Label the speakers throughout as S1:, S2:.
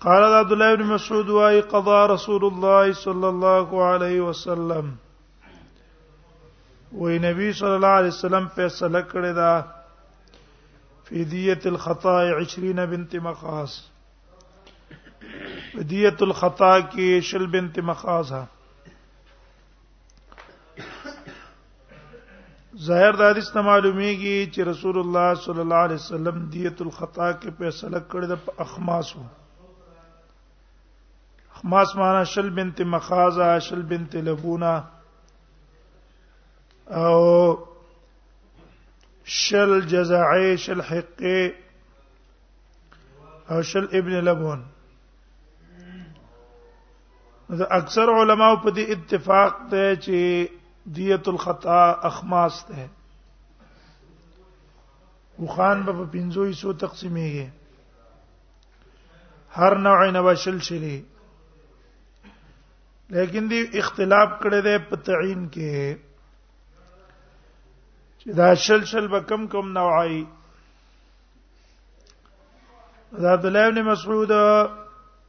S1: قال عبد الله بن مسعود واي قضى رسول الله صلى الله عليه وسلم وی نبی صلی الله علیه وسلم فیصله کړی دا فی دیت الخطا 20 بنت مخاص دیت الخطا کې شل بنت مخاصه ظاهر د حدیث نه معلومیږي چې رسول الله صلی الله علیه وسلم دیت الخطا کې فیصله کړې ده په اخماسو اخماس معنا شل بنت مخازه شل بنت لبونه او شل جزعی شل حقی او شل ابن لبون د اکثر علما په دې اتفاق ته چې دیت الخطا اخماس ده وخان به په پنځو حصو تقسیمېږي هر نوع نه بشل شلی لیکن دی اختلاف کړی دی په تعین کې چې دا شل شل به کم کم نوعي دا عبد الله بن مسعود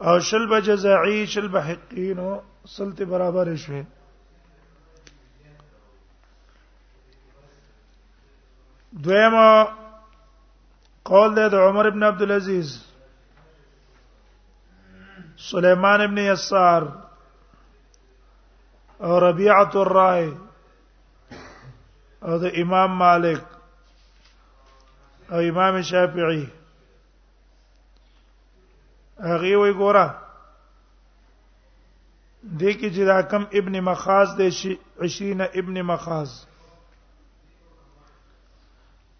S1: او شل بجزعی شل بحقین سلت برابر شوه دویمه قول ده د عمر ابن عبد العزيز سليمان ابن يسار او ربيعه الرائي او د امام مالک او امام شافعي هغه وی ګوره د کې چې دا کم ابن مخاز دی شي 20 ابن مخاز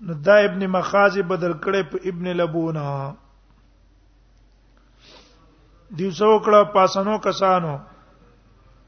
S1: نو دا ابن مخاز بدل کړي په ابن لبونا دیو څو کړه پاسنو کسانو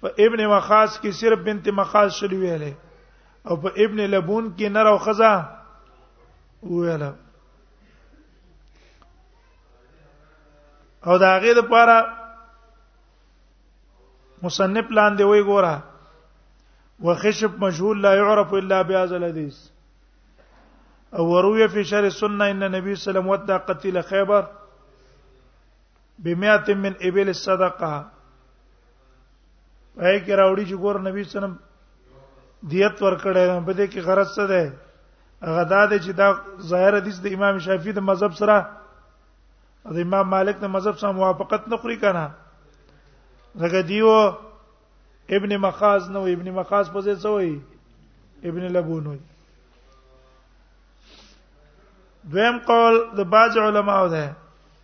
S1: په ابن مخاص کې صرف بنت مخاص شلو ویلې او په ابن لبون کې نر او خزا ویل او دا هغه د پاره مصنف لاندې وی ګوره وخشب مجهول لا يعرف الا بهذا الحديث او وروي في شر السنه ان النبي صلى الله عليه وسلم ودع قتيل خيبر بمئات من ابل الصدقه پای کې راوړي چې ګور نبی صلی الله علیه وسلم دیت ورکړی دا په دې کې غرض څه ده هغه دا دی چې دا ظاهر حدیث د امام شافعي د مذهب سره د امام مالک د مذهب سره موافقت نه خوري کنه زګه دیو ابن مخاز نو ابن مخاز په ځای څه وایي ابن لبون وایي دویم قول د باج علماو ده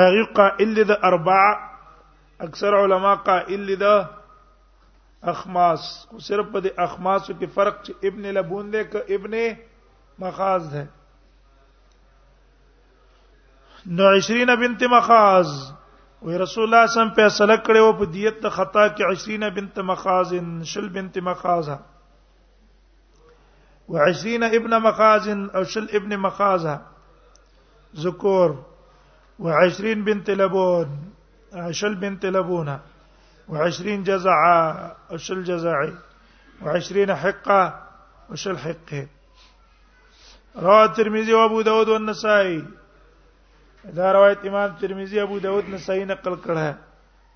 S1: هغه قائل د اربعه اکثر علما قائل د اخماس خو صرف په د اخماس کې فرق چې ابن لبون دی که ابن مخاز دی نو 20 بنت مخاز وی رسول الله سم فیصله کړې و په دیت د خطا کې 20 بنت مخاز شل بنت مخازه 20 ابن مخاز او شل ابن مخاز ذکور و 20 بنت لبون شل بنت لبونه وعشرين جزعة وش الجزع وعشرين حقة وش الحقة روى الترمذي وابو داود والنسائي اذا روى امام الترمذي ابو داود نسائی نقل كره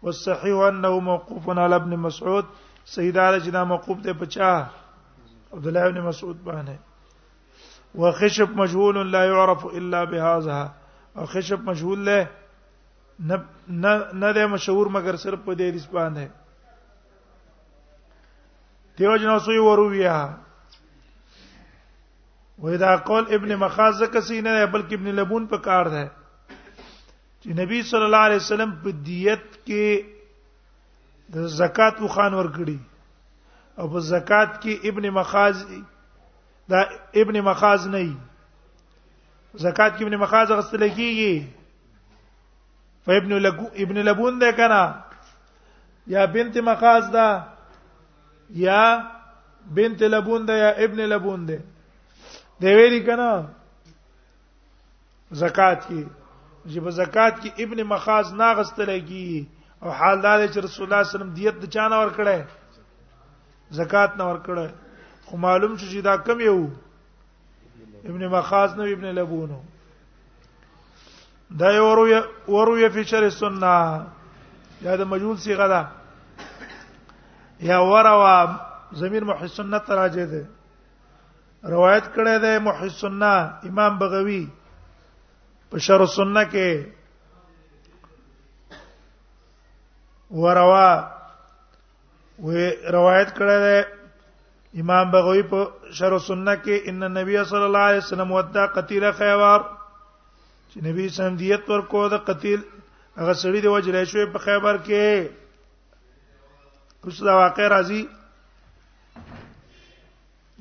S1: والصحيح انه موقوف على ابن مسعود سیدار چې دا موقوف دی په چا عبد الله ابن مسعود باندې وخشب مجهول لا يعرف الا بهذا او خشب مجهول له نه نه ده مشهور مگر صرف په دې حدیث باندې دیو جن اوسوی ورویا وې دا قول ابن مخازه کسي نه بلکې ابن لبون په کار ده چې نبی صلی الله علیه وسلم په دیت کې د زکات او خان ورکړي او په زکات کې ابن مخاز دا ابن مخاز نه ای زکات کې ابن مخاز غسل کیږي فابن لبون ابن لبون ده کنه یا بنت مخاز ده یا بنت لبون ده یا ابن لبون ده دی ویلی کنه زکات کې چې په زکات کې ابن مخاز ناغستل کی او حال دا چې رسول الله صلی الله علیه وسلم دیت د چانه ور کړه زکات نه ور کړه خو معلوم شو چې دا کم یو ابن مخاز نو ابن لبونو دا یو وروي وروي فی شر السنه یا د مجهول صيغه ده یا وروا ضمیر محسنت راځي ده روایت کړی دی محی السنه امام بغوی په شر السنه کې وروا و روایت کړی دی امام بغوی په شر السنه کې ان النبي صلی الله علیه وسلم ودا قتیل خیبر چې نبی سم دیت ورکو د قتیل هغه سړی دی وجلې شوی په خیبر کې اوس دا واقع راځي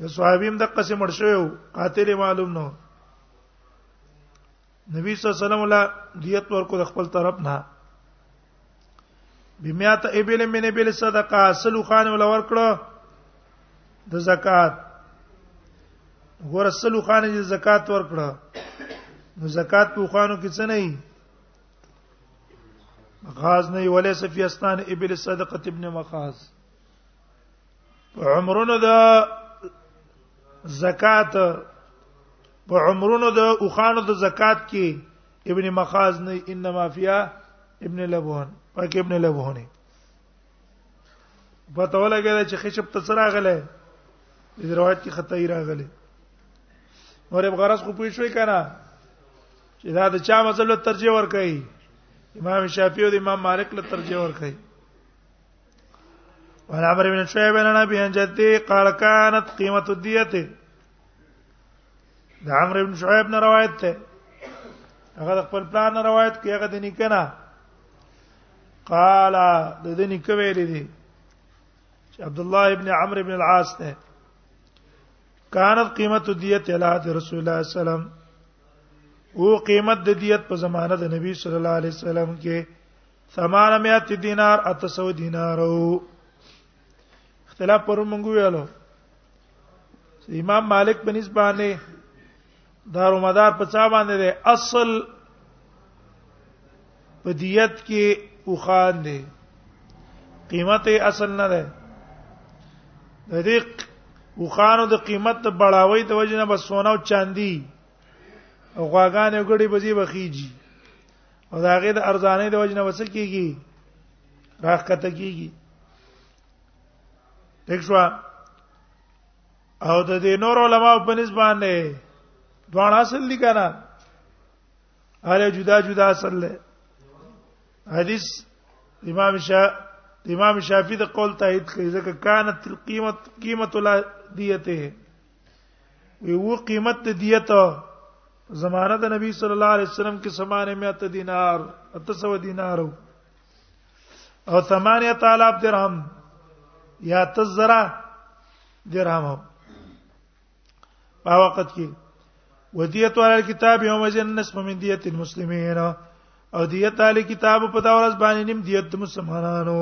S1: د صحابیم د قسم مړ شوی قاتل معلوم نو نبی صلی الله علیه وسلم لا دیت ورکو د خپل طرف نه بمیات ابل من ابل صدقه اصل خان ول ورکړه د زکات ګور اصل خان د زکات ورکړه نو زکات په خانو کې څه نه وي غاز نه ولې سفیستان ابل صدقه ابن مخاز عمرونو د زکات په عمرونو د اوخانو د زکات کې ابن مخاز نه انما فیا ابن لبون پاک ابن لبون په توله کې چې خشب ته سره غلې د روایت کې خطا یې راغلي اور اب غرض خو پوه شوي کنه چې دا د چا مذهب له ترجیح ور کوي امام شافعي او امام مالک له ترجیح ور کوي وعن عمرو بن شعيب عن ابي عن جدي قال كانت قيمه الديه د عمرو بن شعيب نه روایت ده هغه خپل پلان نه روایت کوي هغه د نکنه قال د دې نکه ویل دي چې عبد الله ابن عمرو بن العاص نه كانت قيمه الديه على رسول الله صلى الله عليه وسلم او قیمت د دیت په زمانه د نبی صلی الله علیه وسلم کې 800 دینار 800 دینارو اختلاف پر مونږ ویلو امام مالک په نسبت باندې دارو مدار په څا باندې ده اصل په دیت کې وخان دي قیمت اصل نه ده د دې وخانو د قیمت ته بڑاوي د وجنه بس سونه او چاندي او غواګانې غړي بزی بخیږي او دا غي د ارزانې د وجنه وسه کیږي راخته کیږي دښوا او د دې نور علما په نسبت باندې دوه اصل دي کنه هله جدا جدا اصل له حدیث امام شا امام شافعی د قول تایید کوي ځکه کانت القیمت قیمت لا دیته وی وو قیمت د دیت زمانه د نبی صلی الله علیه وسلم کې سمانه میات دینار 300 دینار او 8000 درهم یا تزرا درهم په وخت کې ودیت علی کتاب یوم جنس من دیت المسلمین او دیت علی کتاب په دا ورځ باندې نیم دیت مسلمانانو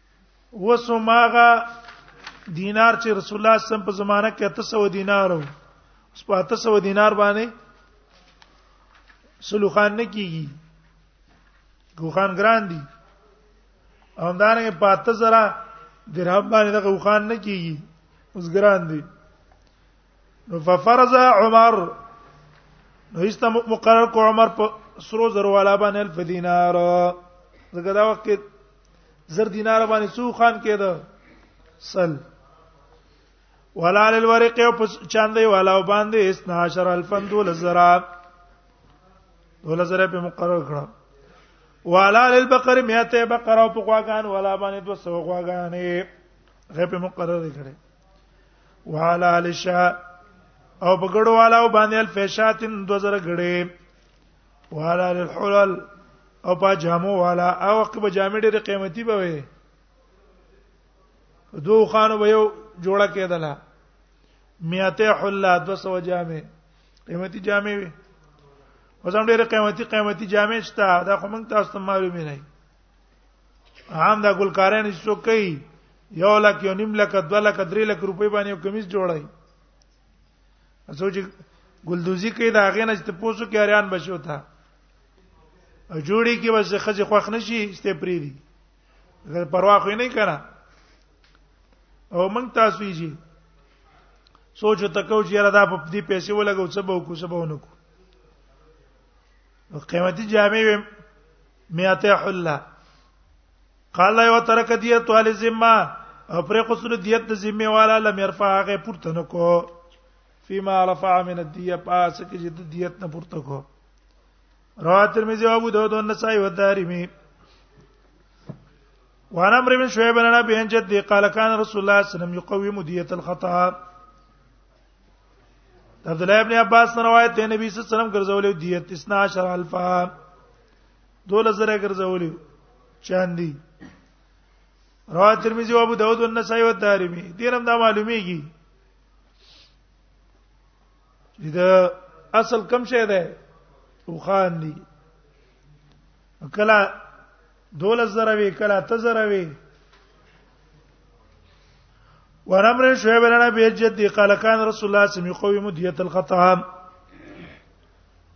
S1: وسماغه دینار چې رسول الله صلی الله علیه وسلم په زمانہ کې 300 دینار وو اوس په 300 دینار باندې سلوخان نه کیږي ګوخان ګران دي او دا نه په 3000 درهم باندې دغه ګوخان نه کیږي اوس ګران دي نو ففرض عمر نو ایست مقرر کو عمر په سرو زر والا باندې الف دینار زګدا وخت زر دینار باندې څو خان کېده سل ولا للورق او پس چاندې والا باندې 12000 دول زرا دول زرا په مقرر کړه والا للبقر 100 بقره او په غواګان ولا باندې 200 غواګانې غه په مقرر کړه والا لشا او بغړو والا باندې الفشاتن 2000 غړې وعلى الحلل او په جامو والا او وخت به جامې ډېر قیمتي به وي دوه خانو به یو جوړه کېدله میاته حلا 200 جامې قیمتي جامې وي وزم ډېر قیمتي قیمتي جامې شته دا خو موږ تاسو ته معلومه نه عام دا ګلکاران چې څوک کوي یو لک یو نیم لک دوه لک درې لک روپۍ باندې یو کمیس جوړای اسو چې ګلدوزی کې دا غینه چې پوسو کې اریان بشو تا جوړی کې بس خځه خوښ نشي ستې پری دي غیر پروا خو نه کړه او موږ تاسو یې جی سوچ تکو چې را دا په دې پیسې ولګو څه به وکړو څه به ونه کو قیمتي جامې مئات حله قال یو ترک دیت علی ذمه او پر قصر دیت د ذمه والا لم يرفع هغه پورته نکو فيما رفع من الديه پاس کې جد دیت نه پورته کو رواه ترمذی او ابو داود او نسائی او دارمی وانا امر بن شعيب بن ابي ان جدي قال كان رسول الله صلى الله عليه وسلم يقوم ديه الخطا عبد الله ابن عباس روایت دی نبی صلی الله علیه وسلم ګرځولې دیت 12000 دوله زره ګرځولې چاندي رواه ترمذی او ابو داود والنسائی والدارمی دیرم دا معلومیږي دا اصل کم شه ده او خان دی کلا دوله زره وی کلا تزره وی ورمر شعيب لنا بيجد قال كان رسول الله صلى الله عليه وسلم يقوم دية الخطام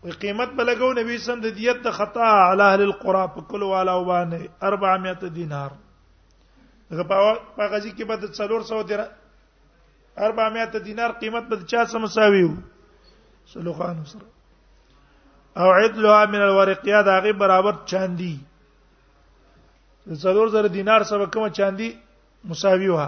S1: وي قیمت بلګو نبی سم د دیت د خطا علی اهل القرى په کلو والا وبانه 400 دینار هغه په غزي کې به د 400 دیر 400 دینار قیمت به چا سم مساوي وو سلوخان سره او عدلها من الورقیا دا غي برابر چاندي د 4000 دینار سره کوم چاندي مساوي وه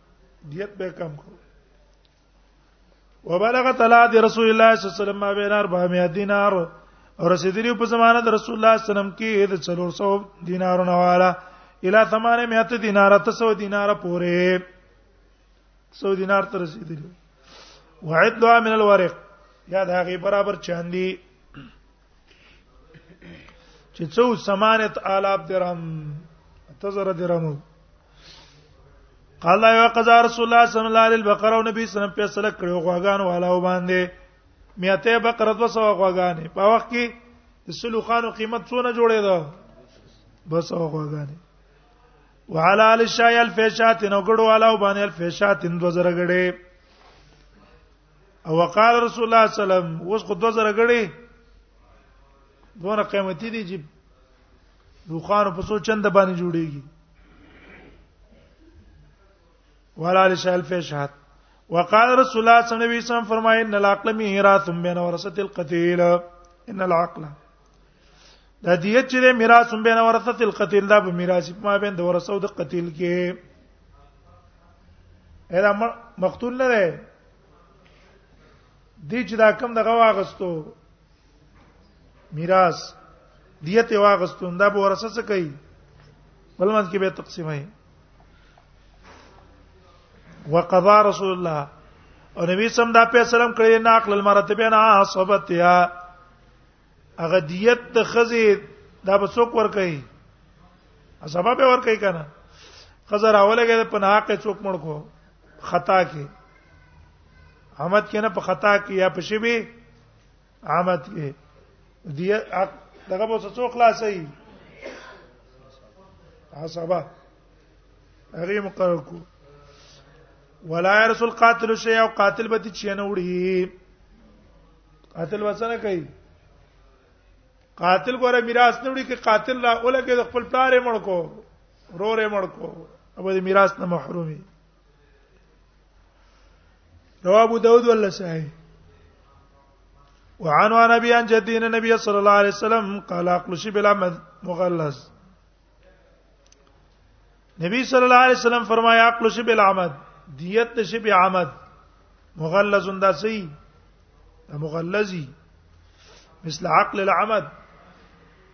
S1: دیت به کم کړو وبلغ تعالی د رسول الله صلی الله علیه وسلم ما بین 400 دینار او رسیدلی په زمانه د رسول الله صلی الله علیه وسلم کې د 400 دینارونو والا الی 800 دینار 300 دینار پورې 100 دینار تر رسیدلی وعدها من الورق یا د هغه برابر چاندي چې څو سمانت آلاف درهم تزر درهم قال یا قضا رسول الله صلی الله علیه البقره نبی صلی الله علیه وسلم په سره کړو غواګان والا وباندې میاته بقره 200 غواګان په وخت کې د سلو خانو قیمت څونه جوړې ده بس غواګان وعلى ال الشای الفشات نو ګړو والا وباندې الفشات 2000 ګړې او وقال رسول الله صلی الله علیه وسلم اوس خو 2000 غړي دونه قیمتي دي چې دوخان په څو چند باندې جوړيږي ولا لشال فشهد وقال رسول الله صلی الله علیه وسلم فرمایي ان العقل میراث بین ورثه القتیل ان العقل د دیت چې میراث هم بین ورثه القتیل دا به میراث ما بین د ورثه او د قتیل کې اېدا مقتول نه دی دی چې دا کم دغه واغستو میراث دیت واغستو دا به ورثه څه کوي بلمن کې به تقسیمه وقضى رسول الله او نبی سم دا په سلام کړی نه عقل المرتبه نه صحبتیا هغه دیت د خزه دا به څوک ور کوي سبب ور کوي کنه خزه راولګه په نه حق څوک مړ کو خطا کې عامت کې نه په خطا کې یا په شبي عامت کې دی دغه به څو خلاصي حسابه هغه مقرر کو ولا يرسل قاتل شيء او قاتل به چې نه وړي قاتل وسره کوي قاتل ګوره میراث نه وړي کې قاتل را اولګي د خپل پلار مړ کو رورې مړ کو ابو د میراث نه محرومي رواه ابو داود ولا صحیح وعن نبي عن جدين النبي صلى الله عليه وسلم قال اقل شي بلا مغلظ نبی صلی الله علیه وسلم فرمایا عقل شی بالعمد دیت شی بعمد مغلظ انداسی مغلظی مثل عقل العمد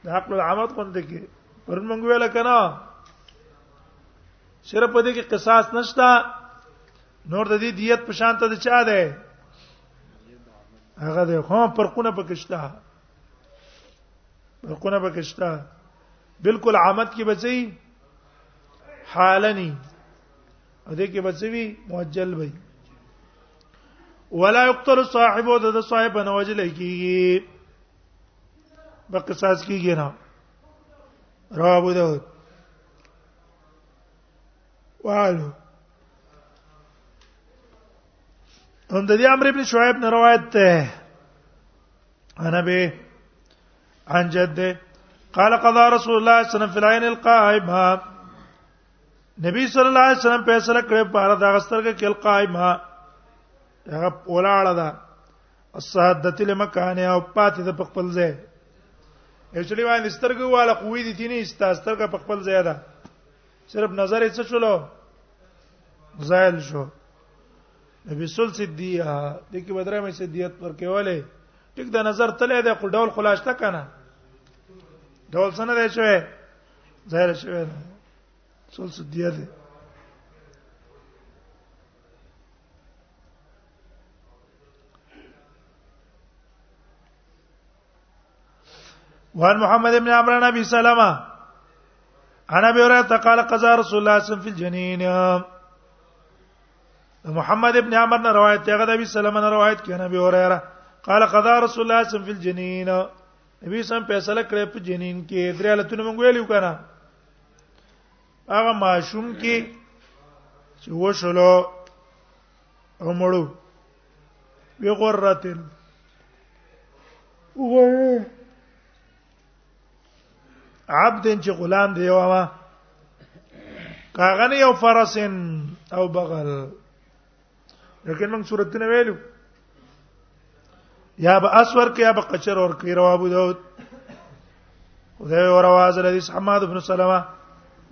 S1: د عقل العمد غونډه کې پرون مونږ ویل کنا صرف په دې کې قصاص نشتا نور د دې دیت په شان ته چا ده هغه ده خو فرقونه پکښتا فرقونه پکښتا بالکل عامت کې بچي حالني او دې کې بچوي مؤجل وي ولا يقتل صاحب او د صاحب نه وجل کیږي په قصاص کیږي نه رواه ابو داود وعلو هم د دې امر ابن شعیب نه روایت ده انا به عن جده قال قضى رسول الله صلى الله عليه وسلم في العين القائمه نبی صلی الله علیه وسلم فیصله کړې په اړه دا غسترګه کې القائمه هغه ولاړه ده السادت لمکان او پاتې د خپل ځای اچړي باندې سترګو والا قوی دي تینې ستاسترګه په خپل ځای ده صرف نظر یې څه شولو زایل شو نبی سل صدیه د کی بدره مې صدیت پر کېواله ټیک د نظر تله د خپل ډول خلاصته کنه ډول سره دی شوی ظاهر شوی سل صدیه دی وان محمد ابن عمران ابي سلمہ انا ابي هريره قال قضى رسول الله صلى الله عليه وسلم في الجنين محمد ابن عمر نے روایت ته غدا ابي سلمہ نے روایت کړي نبی هريره قال قضا رسول الله صلی الله علیه وسلم فی الجنین نبی سم فیصله کړې په جنین کې درې حالتونه مونږ ویلو کنه هغه ماشوم کې چې وشلو عمرو بغرتن وغره عبد چې غلام دی یو ما کاغنه یو فرسن او بغل لکه موږ صورت نه ویلو یا به اسور کې یا به قچر اور کې روا ابو داود خدای اور आवाज الحديث حماد بن سلمہ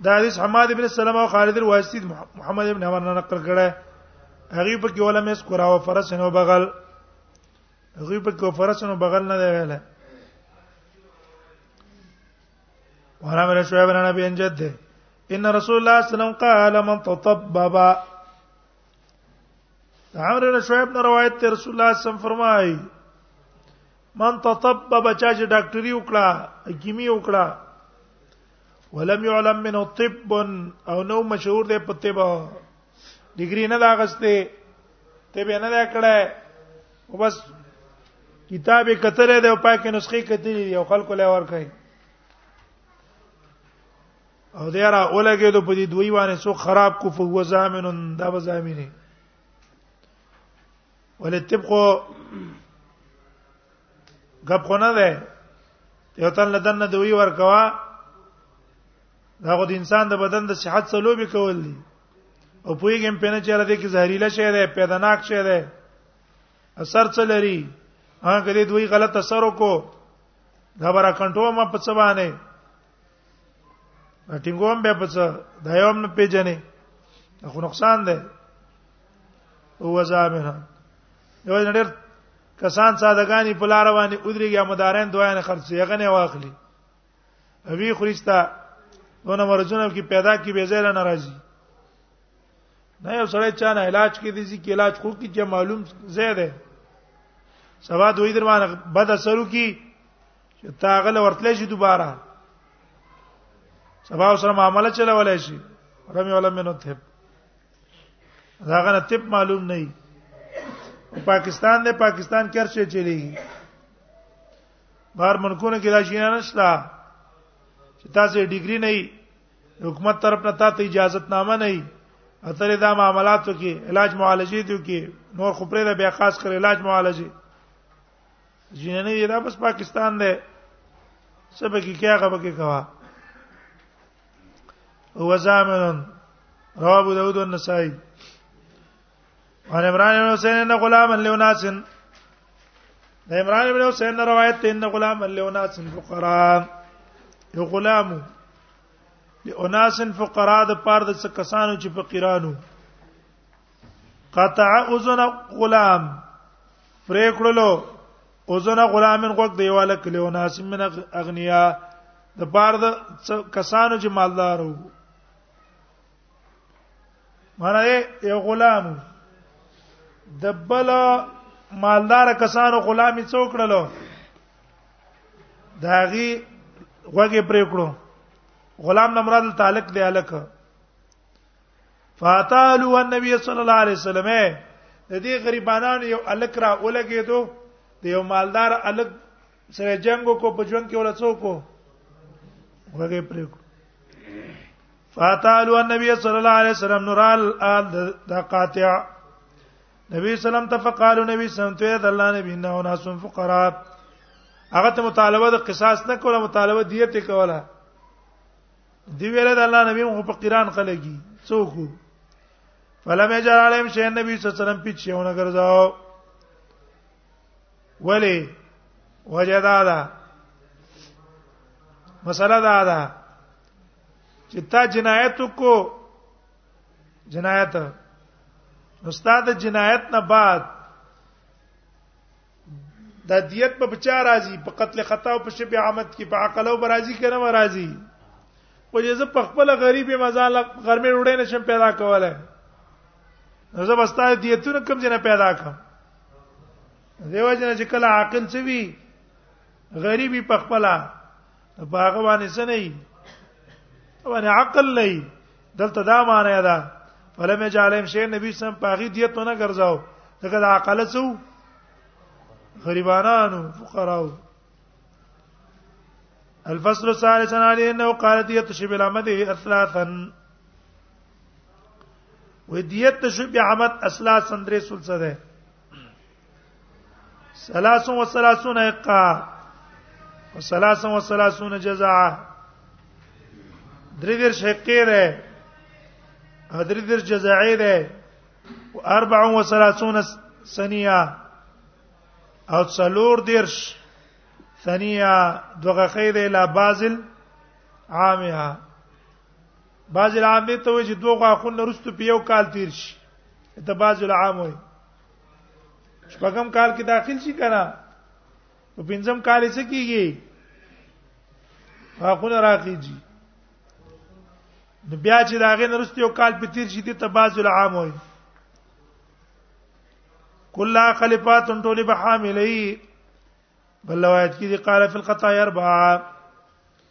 S1: دا حدیث حماد بن سلمہ او خالد الواسطی محمد بن عمر نه نقل کړه هغه په کې علماء اس قرا او فرس نو بغل هغه په کفرسونو بغل نه دی ویل ورا مر شعیب بن نبی انجد ده ان رسول الله صلی الله علیه وسلم قال من تطبب عمرو بن شعیب نے روایت ته رسول الله صلی الله علیه وسلم فرمایي من تطبب چا چې ډاکټري وکړه حکیمي وکړه ولم يعلم من الطب او نو مشهور دی په طب ډیګری نه دا غسته ته به نه دا کړه او بس کتاب کتره دی او پاکه نسخه کتلی دی او خلکو له ور کوي او دا را اولګه د په دې دوی باندې سو خراب کو فو زامن دا به زامینه ولې تبقو غب خو نه ده یو تن لدن دوی ور کوا دا غو د انسان د بدن د صحت سره لوبي کول دي او پویګم په نه چیرې کې زهريله شي ده پیداناک شي ده اثر څه لري هغه دې دوی غلط اثر وکړو دا برا کنټرول ما په څه باندې ټینګوم به په څه دا یو نه پیژنې خو نقصان ده او زامنه یو نړۍ کسان سادهګانی په لار باندې ودرېږي مدارین دوه نه خرڅي هغه نه واخلي وی خريستا دونه مرزونه کې پیدا کی به زیره ناراضي نه یو سړی چا نه علاج کې دي چې علاج خو کې چې معلوم زیاده سبا دوی در باندې بد اثرو کی چې تاغله ورتلې شي دوباره سبا سره معاملې چلولای شي رمي ولا منو ته داغه نه تپ معلوم نه پاکستان دی پاکستان کرچه چلیږي بهر ملکونو کې دا شي نه نشته چې تاسو ډیګري نه حکومت طرف نه تاسو اجازه نامه نه اتر دا معاملاتو کې علاج معالجې دی کې نور خو پرې دا بیا خاص کر علاج معالجې جننه یې دا بس پاکستان دی سبا کې کیا غبه کې کوا هو زامن رواه ابو داود والنسائي اور عمران بن حسین نے غلام لوناس د عمران بن حسین نے روایت ته ان غلام لوناس فقراء یو غلام لوناس فقراء د پاره د کسانو چې فقیرانو قطع اذن غلام پرې کړلو اذن غلامن غوږ دیواله کلیو ناس من اغنیا د پاره د کسانو چې مالدارو مړه یو غلام د بل مالدار کسانو غلامي څوکړلو داغي وګه پرې کړو غلام نه مراد تعلق دی الک فاتالو النبي صلی الله علیه وسلم د دې غریبانو یو الک را ولګېدو د یو مالدار الک سره جنگ کو په ژوند کې ولا څوک وګه پرې کو فاتالو النبي صلی الله علیه وسلم نورال آل د قاطع نبی سلام ته فقالو نبی سلام ته د الله نبی نه او ناس فقرا هغه ته مطالبه د قصاص نه کوله مطالبه دیت کوله دی ویل د الله نبی مو په قران خلګي څوک فلم یجر علیم شین نبی صلی الله علیه وسلم پیچ یو نه ګرځاو ولی وجدا دا مسله دا ده چې تا جنایت کو جنایت استاد جنایت نه بعد د دیت په بچا راځي په قتل خطا او په شبي عامت کې په عقل او برازي کې نه راځي او چې زه په خپل غریب مزال غرمه وړې نشم پیدا کوله زه بستا دیتونه کم جنه پیدا کوم دیو جن چې کله عاقل څه وی غریبي په خپل باغ باندې څه نه وي باندې عقل نه وي دلته دا معنی ده فلم جعلهم شی نبی سم پاغي دیت نه ګرځاو دغه د عقل څو غریبانانو فقراو الفصل الثالث عن علي انه قالت يتشبه العمد اثلاثا و دیت د شبی عمد اصلا سندرې سلسله ده 33 اقا و 33 جزاء درې دیر شقې ده درې دیر جزاء ده و 34 سنیه او څلور دیرش ثانیه دغه خیره لا بازل عامه بعض العامه ته وي چې دوه غاښونه رستو په یو کال تیر شي ته بعض العام وي شپږم کال کې داخل شي کنه په پنځم کال یې څه کیږي غاښونه راخیږي نو بیا چې دا غي نرسته یو کال په تیر شي ته بعض العام وي کلا خلفات ټول به حاملې بل روایت کې قال فی القطاع اربعه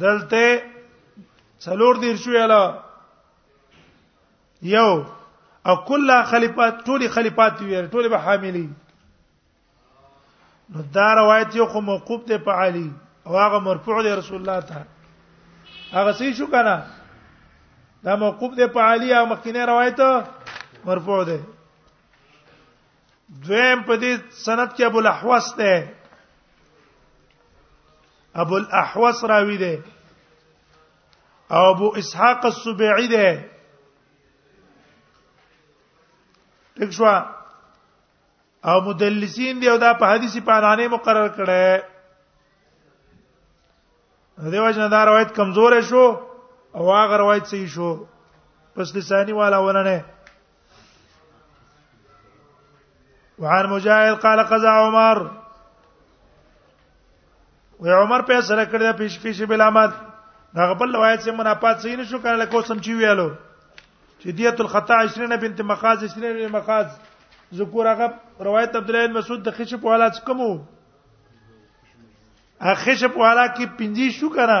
S1: دلته څلور دیر شو یاله یو او کله خلیفات ټول خلیفات ویل ټول به حاملی نو دا روایت یو خو موقوف دی په علی او هغه مرفوع دی رسول الله ته هغه څه شو کنه دا موقوف دی په علی او مخکینه روایت مرفوع دی دویم په دې سند کې ابو الاحوص ده ابو الاحوص راوی ده او ابو اسحاق السبيعي ده دښوا او مدلسین دی او دا په حدیثي پانانه مقرر کړي دیو جن دا روایت کمزور شو او هغه روایت صحیح شو پس لسانی والا ولنه وعن مجاهد قال قضا عمر و عمر په سره کړی پیش پیش بل احمد دا خپل روایت سره منافات صحیح نشو کړل کو سم چی ویالو چې دیت الخطا 20 بنت مخاز 20 مخاز ذکر هغه روایت عبد الله بن مسعود د خشب په حالات کومو خشب په حالات کې 50 شو کړه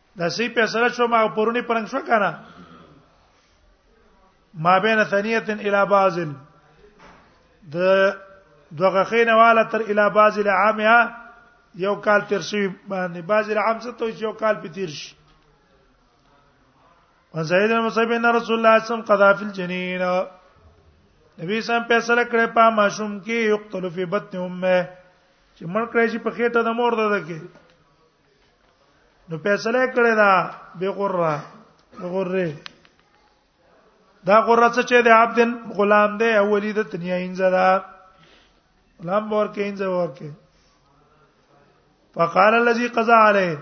S1: دا سی په سره شو ما پرونی پرنګ شو کنه ما بین ثانیه الی بعض د دغه خینه والا تر الی بعض العامه یو کال تر شوی باندې بعض العام څه ته یو کال په تیر شي وزید المصیب ان رسول الله صلی الله علیه وسلم قضا فی الجنین نبی سم فیصله کړې په ماشوم کې یقتل فی بطن امه چې مړ کړی شي په خېټه د مور ده کې نو فیصله کړی دا به غره غره دا غره څه چې د عبد غلام دی او ولید تنیا انځه دا غلام ورکه انځه ورکه فقال الذي قضى عليه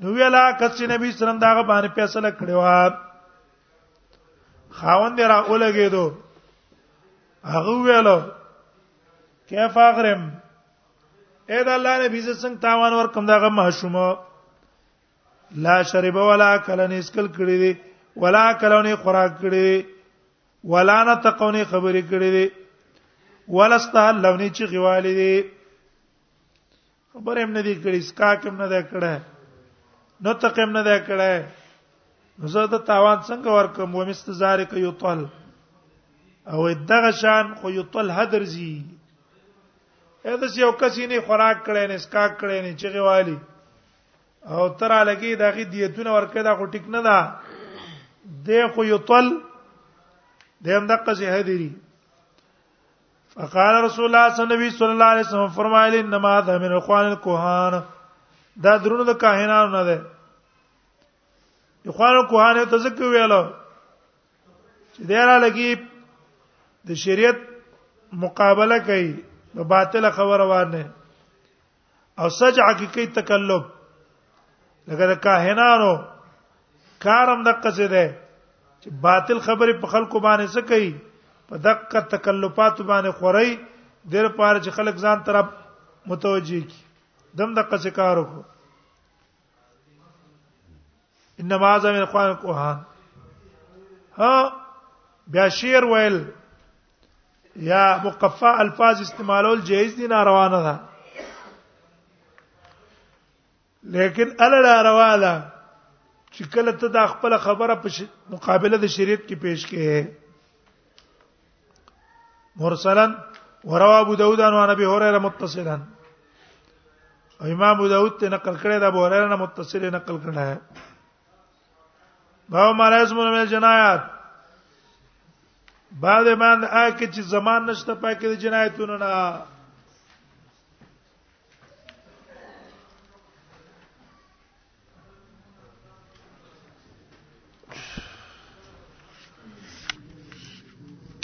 S1: نو ویلا کڅ نبی سلام داغه باندې فیصله کړی و خاوند دی را اولګېدو هغه ویلو کیف اغرم اې دا الله نبی زه څنګه تاوان ور کوم دا غ ماشوم لا شرب ولا کلن اسکل کړی دی ولا کلن خوراک کړی دی ولا نتقونی خبرې کړی دی ولا استهل لونی چې غوالی دی خبر هم نه دی کړی اسکا کوم نه دی کړه نو تقم نه دی کړه زه د تاوان څنګه ور کوم و مست زارک یطل او دغه شان خو یطل هدرزی اې د یو کس یې نه خوراک کړي نه سکاک کړي نه چغي والی او تر لګي دغه دیتونه ورکه دا خو ټیک نه ده د خو یو تل د هم دقه زه هديري فقال رسول الله صلی الله علیه وسلم علیه وسلم فرمایلی انما ذا من اخوان الكهان دا درونو د کاهنانو نه ده اخوان الكهان ته ځکه ویلو چې دا را لګي د شریعت مقابله کوي نو باطل خبره وانه او سج حقيقي تکلب لکه د کاهنانو کارم دقه څه ده چې باطل خبره په خلکو باندې څه کوي په دقه تکلفات باندې خوري د لپاره چې خلک ځان طرف متوجي کی دم دقه څه کار وکړي انما ذا من اخوان القران ها بیا شعر ویل یا مقفع الفاظ استعمالول جایز دي ناروا نه ده لیکن الا ناروا ده چې کله ته د خپل خبره په مقابله د شریعت کې پیش کړي مرسلا وروا ابو داود ان ابي هريره متصلا امام ابو داود ته نقل کړی دا ابو هريره نه متصل نقل کړی ہے باو مالز مون مل جنایات بعد ایمان آ کې چې زمان نشته پاکې د جنایتونو نه